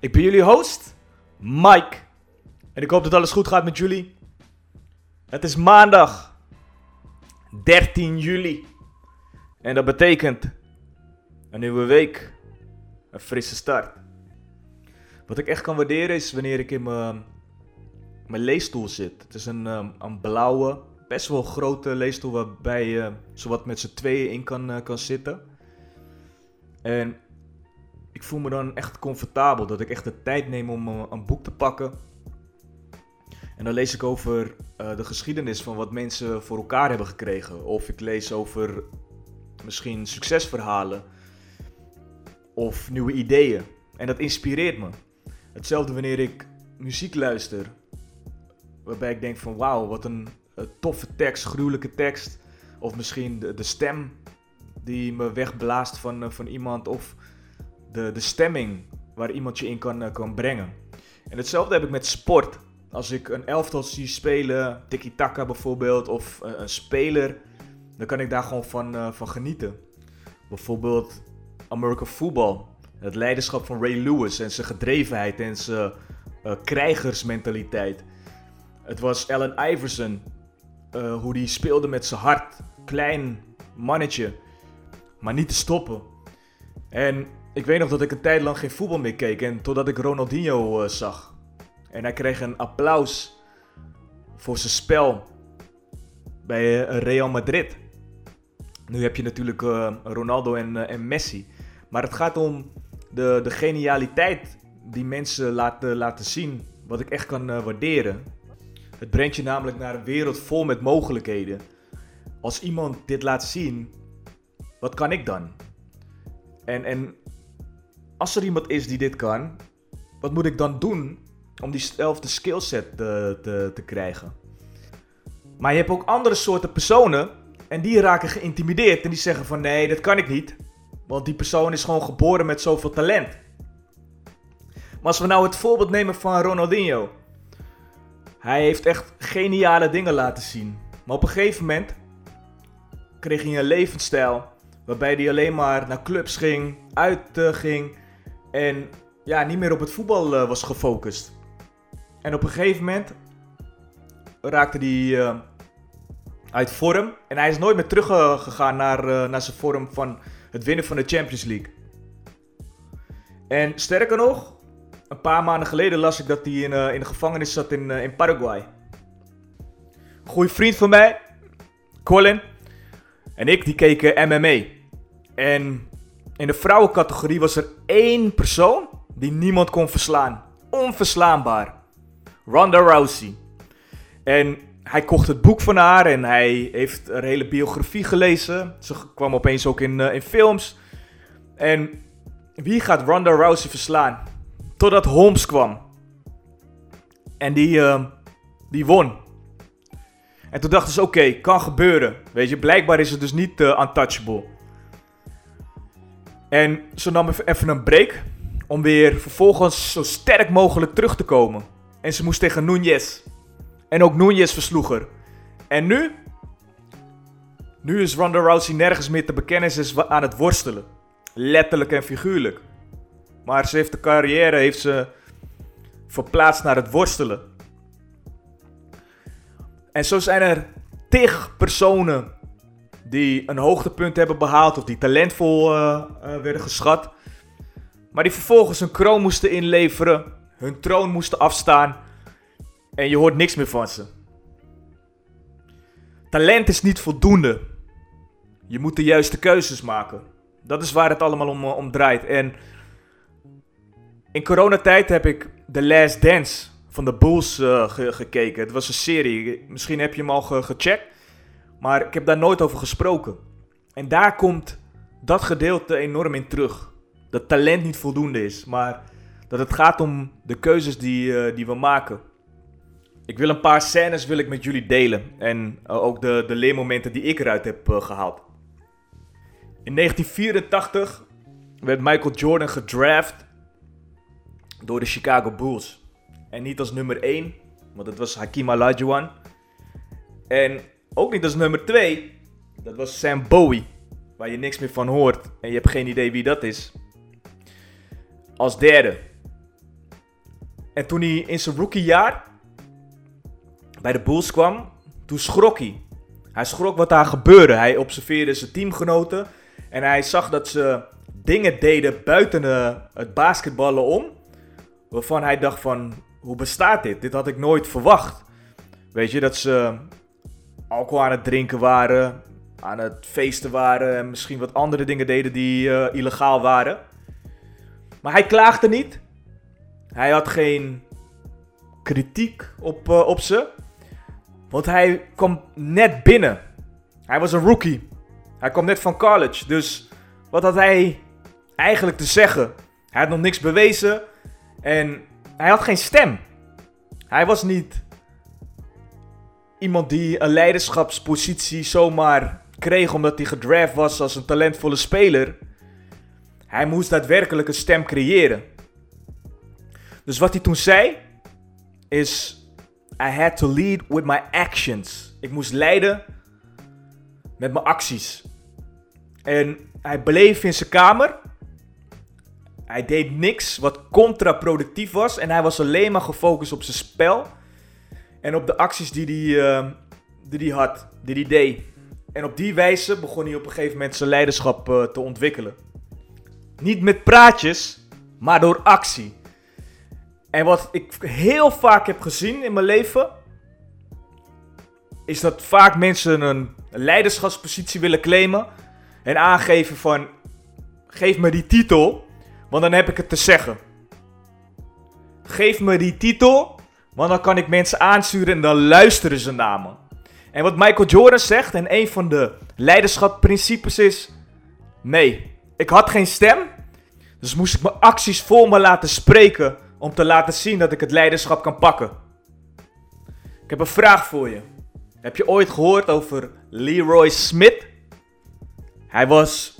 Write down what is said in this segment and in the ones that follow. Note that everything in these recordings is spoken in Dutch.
Ik ben jullie host, Mike. En ik hoop dat alles goed gaat met jullie. Het is maandag, 13 juli. En dat betekent een nieuwe week, een frisse start. Wat ik echt kan waarderen is wanneer ik in mijn, mijn leesstoel zit. Het is een, ehm, een blauwe, best wel grote leesstoel waarbij je zowat met z'n tweeën in kan, eh, kan zitten. En ik voel me dan echt comfortabel dat ik echt de tijd neem om eh, een boek te pakken. En dan lees ik over eh, de geschiedenis van wat mensen voor elkaar hebben gekregen. Of ik lees over misschien succesverhalen of nieuwe ideeën. En dat inspireert me. Hetzelfde wanneer ik muziek luister, waarbij ik denk van wauw, wat een, eh, toffe tekst, gruwelijke tekst. Of misschien de, de stem die me wegblaast van, van iemand. Of de, de stemming waar iemand je in kan, eh, kan brengen. En hetzelfde heb ik met sport. Als ik een elftal zie spelen, tiki-taka bijvoorbeeld, of een, een speler, dan kan ik daar gewoon van, van genieten. Bijvoorbeeld American Football. Het leiderschap van Ray Lewis en zijn gedrevenheid en zijn krijgersmentaliteit. Het was Allen Iverson, hoe die speelde met zijn hart. Klein mannetje, maar niet te stoppen. En ik weet nog dat ik een tijd lang geen voetbal meer keek. En totdat ik Ronaldinho uh, zag. En hij kreeg een applaus voor zijn spel bij Real Madrid. Nu heb je natuurlijk Ronaldo en, en Messi. Maar het gaat om de, de genialiteit die mensen laten, laten zien. Wat ik echt kan waarderen. Het brengt je namelijk naar een wereld vol met mogelijkheden. Als iemand dit laat zien, wat kan ik dan? En, en als er iemand is die dit kan, wat moet ik dan doen om diezelfde skillset te, te, te krijgen? Maar je hebt ook andere soorten personen en die raken geïntimideerd en die zeggen van nee, dat kan ik niet. Want die persoon is gewoon geboren met zoveel talent. Maar als we nou het voorbeeld nemen van Ronaldinho. Hij heeft echt geniale dingen laten zien. Maar op een gegeven moment kreeg hij een levensstijl. Waarbij hij alleen maar naar clubs ging, uit ging. En ja, niet meer op het voetbal uh, was gefocust. En op een gegeven moment raakte hij uh, uit vorm. En hij is nooit meer teruggegaan naar, uh, naar zijn vorm van het winnen van de Champions League. En sterker nog, een paar maanden geleden las ik dat hij in, in de gevangenis zat in, in Paraguay. Een goede vriend van mij, Colin, en ik die keken MMA. En in de vrouwencategorie was er één persoon die niemand kon verslaan. Onverslaanbaar. Ronda Rousey. En hij kocht het boek van haar en hij heeft een hele biografie gelezen. Ze kwam opeens ook in, uh, in films. En wie gaat Ronda Rousey verslaan? Totdat Holmes kwam. En die, uh, die won. En toen dachten ze, oké, kan gebeuren. Weet je, blijkbaar is het dus niet uh, untouchable. En ze nam even een break. Om weer vervolgens zo sterk mogelijk terug te komen. En ze moest tegen Nunez. En ook Nunez versloeg er. En nu? Nu is Ronda Rousey nergens meer te bekennen. Ze is aan het worstelen. Letterlijk en figuurlijk. Maar ze heeft de carrière heeft ze verplaatst naar het worstelen. En zo zijn er tig personen die een hoogtepunt hebben behaald of die talentvol uh, uh, werden geschat. Maar die vervolgens hun kroon moesten inleveren, hun troon moesten afstaan en je hoort niks meer van ze. Talent is niet voldoende. Je moet de juiste keuzes maken. Dat is waar het allemaal om, eh, om draait. En in coronatijd heb ik The Last Dance van de Bulls gekeken. Het was een serie. Misschien heb je hem al ge gecheckt. Maar ik heb daar nooit over gesproken. En daar komt dat gedeelte enorm in terug. Dat talent niet voldoende is. Maar dat het gaat om de keuzes die, eh, die we maken. Ik wil een paar scènes wil ik met jullie delen. En eh, ook de, de leermomenten die ik eruit heb eh, gehaald. In 1984 werd Michael Jordan gedraft door de Chicago Bulls. En niet als nummer 1, want dat was Hakim Olajuwon. En ook niet als nummer 2, dat was Sam Bowie. Waar je niks meer van hoort en je hebt geen idee wie dat is. Als derde. En toen hij in zijn rookiejaar bij de Bulls kwam, toen schrok hij. Hij schrok wat daar gebeurde. Hij observeerde zijn teamgenoten en hij zag dat ze dingen deden buiten de, het basketballen om. Waarvan hij dacht van, hoe bestaat dit? Dit had ik nooit verwacht. Weet je, dat ze alcohol aan het drinken waren, aan het feesten waren en misschien wat andere dingen deden die eh, illegaal waren. Maar hij klaagde niet. Hij had geen kritiek op, uh, op ze. Want hij kwam net binnen. Hij was een rookie. Hij kwam net van college. Dus wat had hij eigenlijk te zeggen? Hij had nog niks bewezen. En hij had geen stem. Hij was niet iemand die een leiderschapspositie zomaar kreeg omdat hij gedraft was als een talentvolle speler. Hij moest daadwerkelijk een stem creëren. Dus wat hij toen zei is I had to lead with my actions. Ik moest leiden met mijn acties. En hij bleef in zijn kamer. Hij deed niks wat contraproductief was. En hij was alleen maar gefocust op zijn spel. En op de acties die hij, uh, die hij had, die hij deed. En op die wijze begon hij op een gegeven moment zijn leiderschap uh, te ontwikkelen. Niet met praatjes, maar door actie. En wat ik heel vaak heb gezien in mijn leven, is dat vaak mensen een leiderschapspositie willen claimen en aangeven van, geef me die titel, want dan heb ik het te zeggen. Geef me die titel, want dan kan ik mensen aansturen en dan luisteren ze naar me. En wat Michael Jordan zegt en een van de leiderschapsprincipes is, nee, ik had geen stem, dus moest ik mijn acties voor me laten spreken om te laten zien dat ik het leiderschap kan pakken. Ik heb een vraag voor je. Heb je ooit gehoord over Leroy Smith? Hij was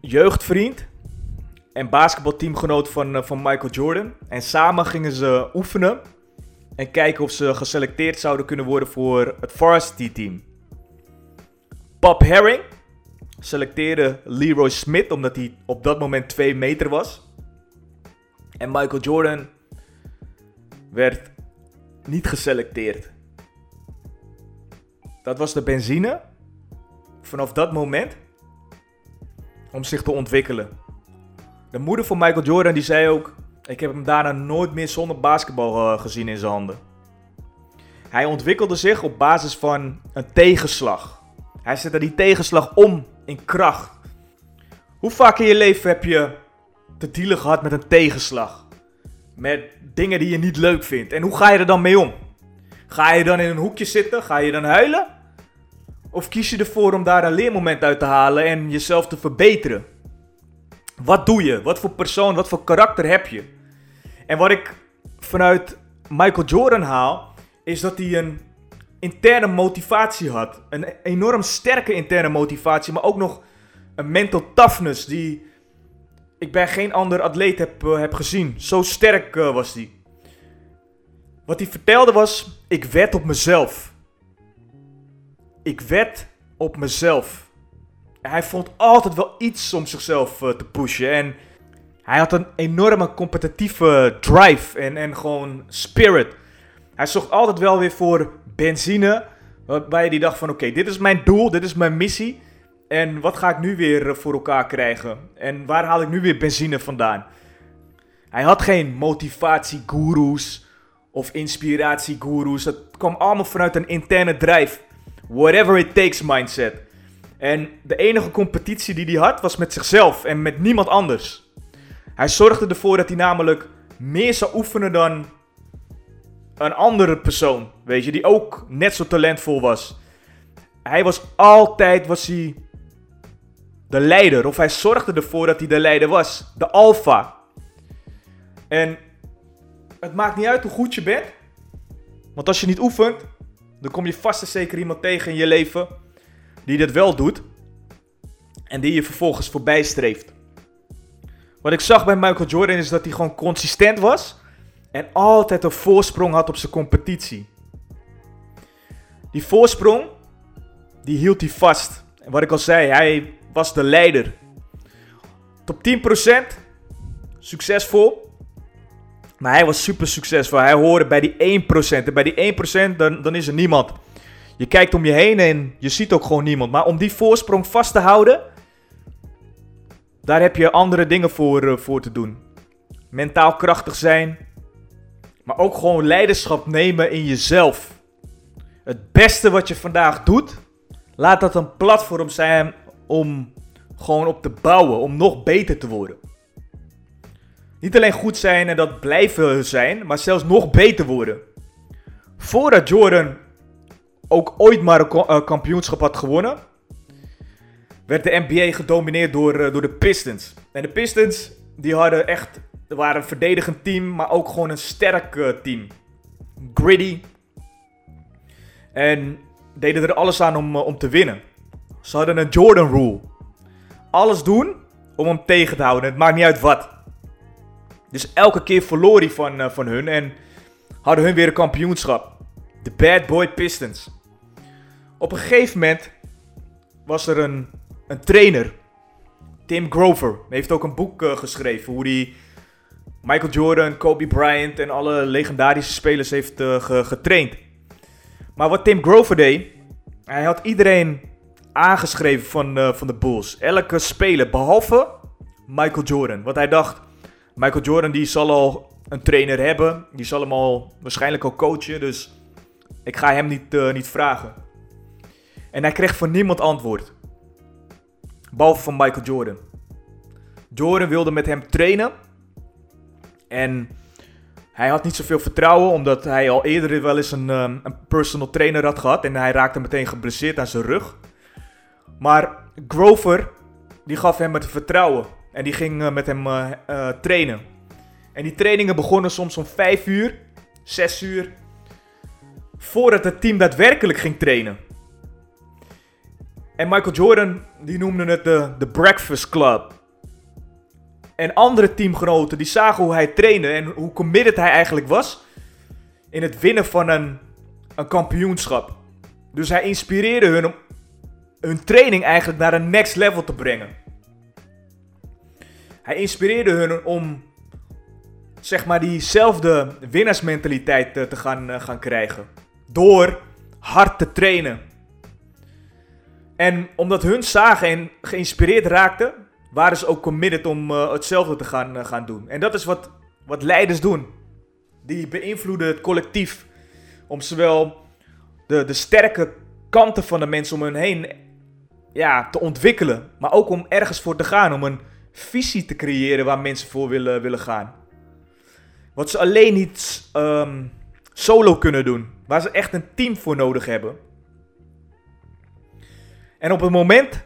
jeugdvriend en basketbalteamgenoot van, uh, van Michael Jordan. En samen gingen ze oefenen en kijken of ze geselecteerd zouden kunnen worden voor het varsity team. Bob Herring selecteerde Leroy Smith omdat hij op dat moment 2 meter was. En Michael Jordan werd niet geselecteerd. Dat was de benzine vanaf dat moment om zich te ontwikkelen. De moeder van Michael Jordan die zei ook: Ik heb hem daarna nooit meer zonder basketbal uh, gezien in zijn handen. Hij ontwikkelde zich op basis van een tegenslag. Hij zette die tegenslag om in kracht. Hoe vaak in je leven heb je te dealen gehad met een tegenslag. Met dingen die je niet leuk vindt. En hoe ga je er dan mee om? Ga je dan in een hoekje zitten? Ga je dan huilen? Of kies je ervoor om daar een leermoment uit te halen en jezelf te verbeteren? Wat doe je? Wat voor persoon, wat voor karakter heb je? En wat ik vanuit Michael Jordan haal, is dat hij een interne motivatie had. Een enorm sterke interne motivatie, maar ook nog een mental toughness die ik bij geen ander atleet heb, uh, heb gezien. Zo sterk uh, was hij. Wat hij vertelde was: ik wed op mezelf. Ik wed op mezelf. Hij vond altijd wel iets om zichzelf uh, te pushen. En hij had een enorme competitieve drive en, en gewoon spirit. Hij zocht altijd wel weer voor benzine. Waarbij hij dacht van oké, dit is mijn doel, dit is mijn missie. En wat ga ik nu weer eh, voor elkaar krijgen? En waar haal ik nu weer benzine vandaan? Hij had geen motivatiegoeroes of inspiratiegoeroes. Het kwam allemaal vanuit een interne drive. Whatever it takes mindset. En de enige competitie die hij had was met zichzelf en met niemand anders. Hij zorgde ervoor dat hij namelijk meer zou oefenen dan een andere persoon, weet je, die ook net zo talentvol was. Hij was altijd was hij de leider. Of hij zorgde ervoor dat hij de leider was. De alfa. En het maakt niet uit hoe goed je bent. Want als je niet oefent, dan kom je vast en zeker iemand tegen in je leven die dit wel doet. En die je vervolgens voorbij streeft. Wat ik zag bij Michael Jordan is dat hij gewoon consistent was. En altijd een voorsprong had op zijn competitie. Die voorsprong, die hield hij vast. En wat ik al zei, hij was de leider. Top 10%, succesvol. Maar hij was super succesvol. Hij hoorde bij die 1%. En bij die 1% dan, dan is er niemand. Je kijkt om je heen en je ziet ook gewoon niemand. Maar om die voorsprong vast te houden, daar heb je andere dingen voor, uh, voor te doen. Mentaal krachtig zijn, maar ook gewoon leiderschap nemen in jezelf. Het beste wat je vandaag doet, laat dat een platform zijn om gewoon op te bouwen, om nog beter te worden. Niet alleen goed zijn en dat blijven zijn, maar zelfs nog beter worden. Voordat Jordan ook ooit maar een eh, kampioenschap had gewonnen, werd de NBA gedomineerd door, eh, door de Pistons. En de Pistons, die hadden echt, waren een verdedigend team, maar ook gewoon een sterk uh, team. Gritty. En deden er alles aan om, om te winnen. Ze hadden een Jordan rule. Alles doen om hem tegen te houden. Het maakt niet uit wat. Dus elke keer verloor hij van, uh, van hun en hadden hun weer een kampioenschap. De Bad Boy Pistons. Op een gegeven moment was er een, een trainer. Tim Grover. Hij heeft ook een boek uh, geschreven. Hoe hij Michael Jordan, Kobe Bryant en alle legendarische spelers heeft ge getraind. Maar wat Tim Grover deed. Hij had iedereen aangeschreven van, uh, van de Bulls. Elke speler, behalve Michael Jordan. Want hij dacht, Michael Jordan die zal al een trainer hebben. Die zal hem al waarschijnlijk al coachen. Dus ik ga hem niet, niet vragen. En hij kreeg van niemand antwoord. Behalve van Michael Jordan. Jordan wilde met hem trainen. En hij had niet zoveel vertrouwen, omdat hij al eerder wel eens een, um, een personal trainer had gehad. En hij raakte meteen geblesseerd aan zijn rug. Maar Grover, die gaf hem het vertrouwen. En die ging uh, met hem uh, uh, trainen. En die trainingen begonnen soms om 5 uur, 6 uur. Voordat het team daadwerkelijk ging trainen. En Michael Jordan, die noemde het de, de Breakfast Club. En andere teamgenoten, die zagen hoe hij trainde en hoe committed hij eigenlijk was. In het winnen van een, een kampioenschap. Dus hij inspireerde hun om hun training eigenlijk naar een next level te brengen. Hij inspireerde hun om zeg maar diezelfde winnaarsmentaliteit te, te gaan, uh, gaan krijgen. Door hard te trainen. En omdat hun zagen en geïnspireerd raakten, waren ze ook committed om uh, hetzelfde te gaan, uh, gaan doen. En dat is wat, wat leiders doen. Die beïnvloeden het collectief. Om zowel de, de sterke kanten van de mensen om hen heen ja, te ontwikkelen. Maar ook om ergens voor te gaan. Om een visie te creëren waar mensen voor willen, willen gaan. Wat ze alleen niet um, solo kunnen doen. Waar ze echt een team voor nodig hebben. En op het moment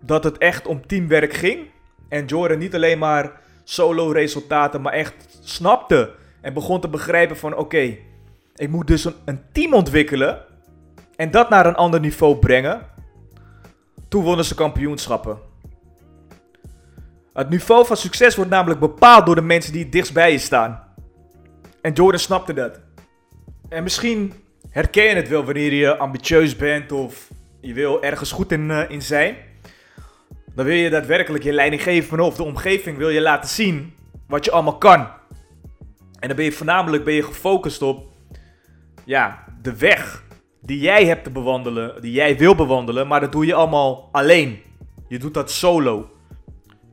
dat het echt om teamwerk ging. En Jordan niet alleen maar solo resultaten, maar echt snapte. En begon te begrijpen van oké, ik moet dus een, een team ontwikkelen. En dat naar een ander niveau brengen. Toen wonnen ze kampioenschappen. Het niveau van succes wordt namelijk bepaald door de mensen die het dichtst bij je staan. En Jordan snapte dat. En misschien herken je het wel wanneer je ambitieus bent of je wil ergens goed in, uh, in zijn. Dan wil je daadwerkelijk je leidinggevende of de omgeving wil je laten zien wat je allemaal kan. En dan ben je voornamelijk ben je gefocust op ja, de weg die jij hebt te bewandelen, die jij wil bewandelen, maar dat doe je allemaal alleen. Je doet dat solo.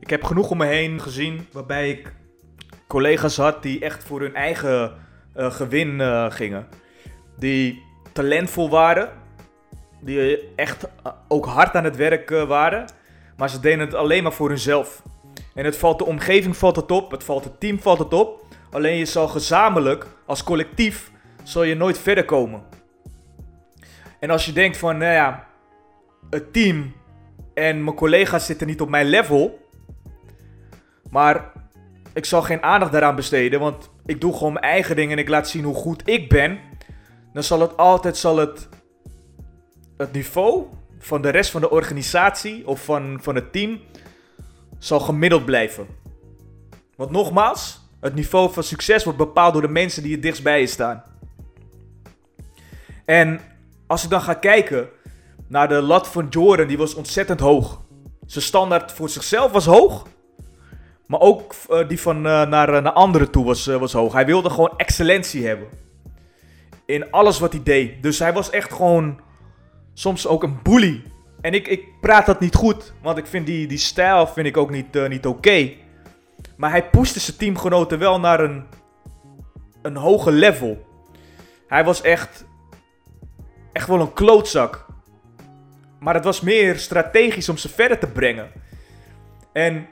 Ik heb genoeg om me heen gezien waarbij ik collega's had die echt voor hun eigen uh, gewin uh, gingen. Die talentvol waren, die echt ook hard aan het werk uh, waren, maar ze deden het alleen maar voor hunzelf. En het valt de omgeving valt het op, het valt het team valt het op. Alleen je zal gezamenlijk, als collectief, zal je nooit verder komen. En als je denkt van, nou ja, het team en mijn collega's zitten niet op mijn level. Maar ik zal geen aandacht daaraan besteden, want ik doe gewoon mijn eigen ding en ik laat zien hoe goed ik ben, dan zal het altijd zal het, het niveau van de rest van de organisatie of van, van het team zal gemiddeld blijven. Want nogmaals, het niveau van succes wordt bepaald door de mensen die het dichtst bij je staan. En als ik dan ga kijken naar de lat van Jordan, die was ontzettend hoog. Zijn standaard voor zichzelf was hoog. Maar ook uh, die van uh, naar, uh, naar anderen toe was, was hoog. Hij wilde gewoon excellentie hebben. In alles wat hij deed. Dus hij was echt gewoon soms ook een bully. En ik, ik praat dat niet goed. Want ik vind die, die stijl vind ik ook niet, niet oké. Maar hij pushte zijn teamgenoten wel naar een, een hoger level. Hij was echt, echt wel een klootzak. Maar het was meer strategisch om ze verder te brengen. En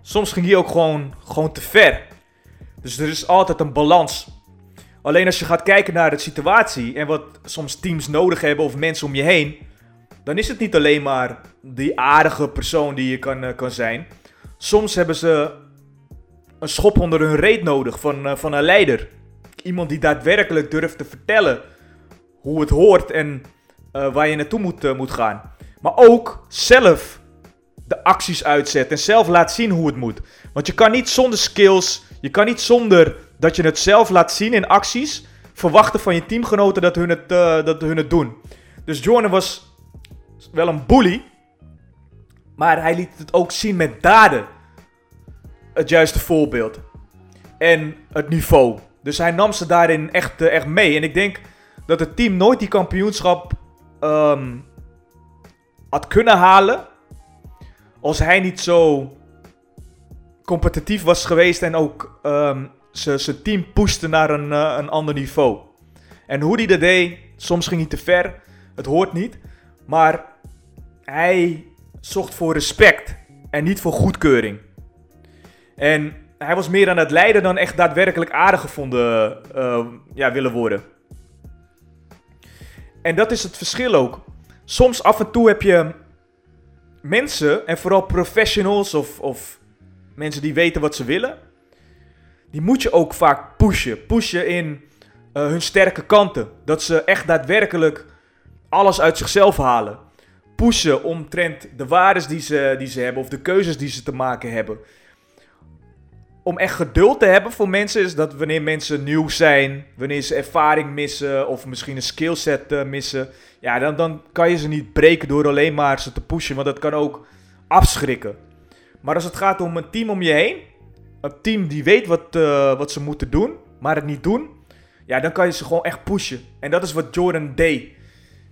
soms ging hij ook gewoon, gewoon te ver. Dus er is altijd een balans. Alleen als je gaat kijken naar de situatie en wat soms teams nodig hebben of mensen om je heen, dan is het niet alleen maar die aardige persoon die je kan, uh, kan zijn. Soms hebben ze een schop onder hun reet nodig van, uh, van een leider. Iemand die daadwerkelijk durft te vertellen hoe het hoort en uh, waar je naartoe moet, moet gaan. Maar ook zelf de acties uitzet en zelf laat zien hoe het moet. Want je kan niet zonder skills, je kan niet zonder dat je het zelf laat zien in acties, verwachten van je teamgenoten dat hun het, uh, dat hun het doen. Dus Jordan was wel een bully, maar hij liet het ook zien met daden. Het juiste voorbeeld. En het niveau. Dus hij nam ze daarin echt, uh, echt mee. En ik denk dat het team nooit die kampioenschap um, had kunnen halen als hij niet zo competitief was geweest en ook um, zijn team pushte naar een, uh, een ander niveau. En hoe hij dat deed, soms ging hij te ver, het hoort niet. Maar hij zocht voor respect en niet voor goedkeuring. En hij was meer aan het leiden dan echt daadwerkelijk aardig gevonden uh, ja, willen worden. En dat is het verschil ook. Soms af en toe heb je mensen, en vooral professionals of, of mensen die weten wat ze willen, die moet je ook vaak pushen. Pushen in uh, hun sterke kanten. Dat ze echt daadwerkelijk alles uit zichzelf halen. Pushen omtrent de waarden die ze, die ze hebben of de keuzes die ze te maken hebben. Om echt geduld te hebben voor mensen is dat wanneer mensen nieuw zijn, wanneer ze ervaring missen of misschien een skillset uh, missen, ja, dan, dan kan je ze niet breken door alleen maar ze te pushen, want dat kan ook afschrikken. Maar als het gaat om een team om je heen, een team die weet wat, uh, wat ze moeten doen, maar het niet doen, ja, dan kan je ze gewoon echt pushen. En dat is wat Jordan deed.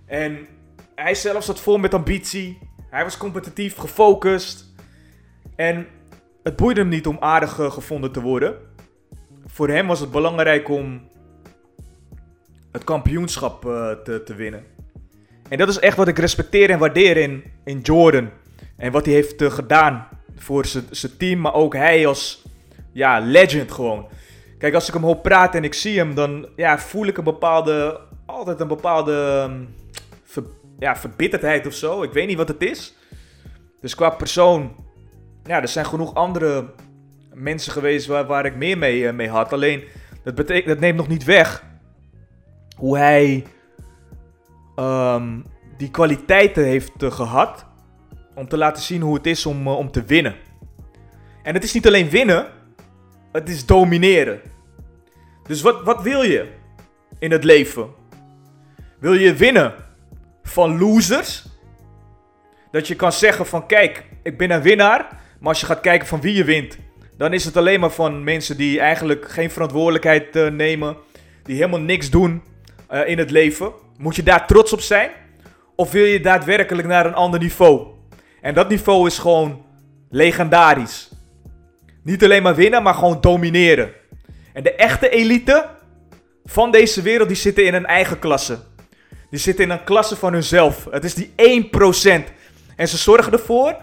En hij zelf zat vol met ambitie. Hij was competitief, gefocust. En het boeide hem niet om aardig uh, gevonden te worden. Voor hem was het belangrijk om het kampioenschap uh, te, te winnen. En dat is echt wat ik respecteer en waardeer in, in Jordan. En wat hij heeft gedaan voor zijn team, maar ook hij als ja, legend gewoon. Kijk, als ik hem hoor praten en ik zie hem, dan ja, voel ik een bepaalde, altijd een bepaalde ver, ja, verbitterdheid of zo. Ik weet niet wat het is. Dus qua persoon, ja, er zijn genoeg andere mensen geweest waar, waar ik meer mee, uh, mee had. Alleen, dat, betekent, dat neemt nog niet weg hoe hij um, die kwaliteiten heeft uh, gehad om te laten zien hoe het is om, uh, om te winnen. En het is niet alleen winnen, het is domineren. Dus wat, wat wil je in het leven? Wil je winnen van losers? Dat je kan zeggen van kijk, ik ben een winnaar. Maar als je gaat kijken van wie je wint, dan is het alleen maar van mensen die eigenlijk geen verantwoordelijkheid uh, nemen. Die helemaal niks doen uh, in het leven. Moet je daar trots op zijn? Of wil je daadwerkelijk naar een ander niveau? En dat niveau is gewoon legendarisch. Niet alleen maar winnen, maar gewoon domineren. En de echte elite van deze wereld, die zitten in een eigen klasse. Die zitten in een klasse van hunzelf. Het is die 1%. En ze zorgen ervoor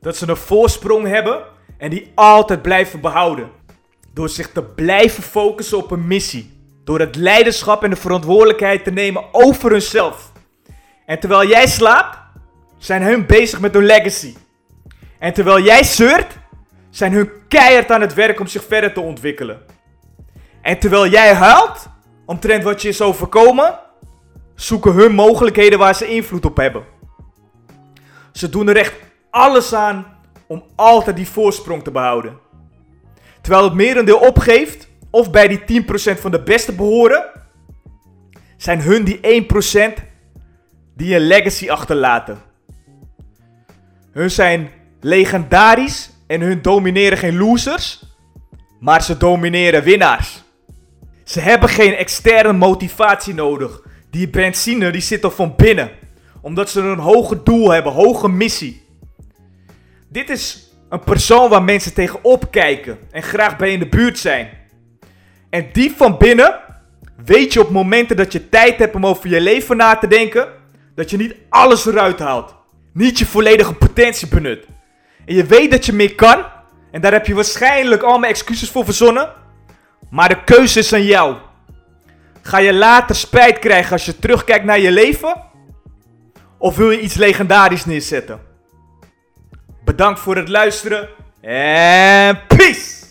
dat ze een voorsprong hebben en die altijd blijven behouden. Door zich te blijven focussen op een missie. Door het leiderschap en de verantwoordelijkheid te nemen over hunzelf. En terwijl jij slaapt, zijn hun bezig met hun legacy. En terwijl jij zeurt, zijn hun keihard aan het werk om zich verder te ontwikkelen. En terwijl jij huilt omtrent wat je is overkomen, zoeken hun mogelijkheden waar ze invloed op hebben. Ze doen er echt alles aan om altijd die voorsprong te behouden. Terwijl het merendeel opgeeft of bij die 10% van de beste behoren, zijn hun die 1% die een legacy achterlaten. Hun zijn legendarisch en hun domineren geen losers, maar ze domineren winnaars. Ze hebben geen externe motivatie nodig. Die benzine die zit er van binnen. Omdat ze een hoger doel hebben, hoge missie. Dit is een persoon waar mensen tegenop kijken en graag bij in de buurt zijn. En die van binnen weet je op momenten dat je tijd hebt om over je leven na te denken, dat je niet alles eruit haalt. Niet je volledige potentie benut. En je weet dat je meer kan. En daar heb je waarschijnlijk allemaal excuses voor verzonnen. Maar de keuze is aan jou. Ga je later spijt krijgen als je terugkijkt naar je leven? Of wil je iets legendarisch neerzetten? Bedankt voor het luisteren en peace!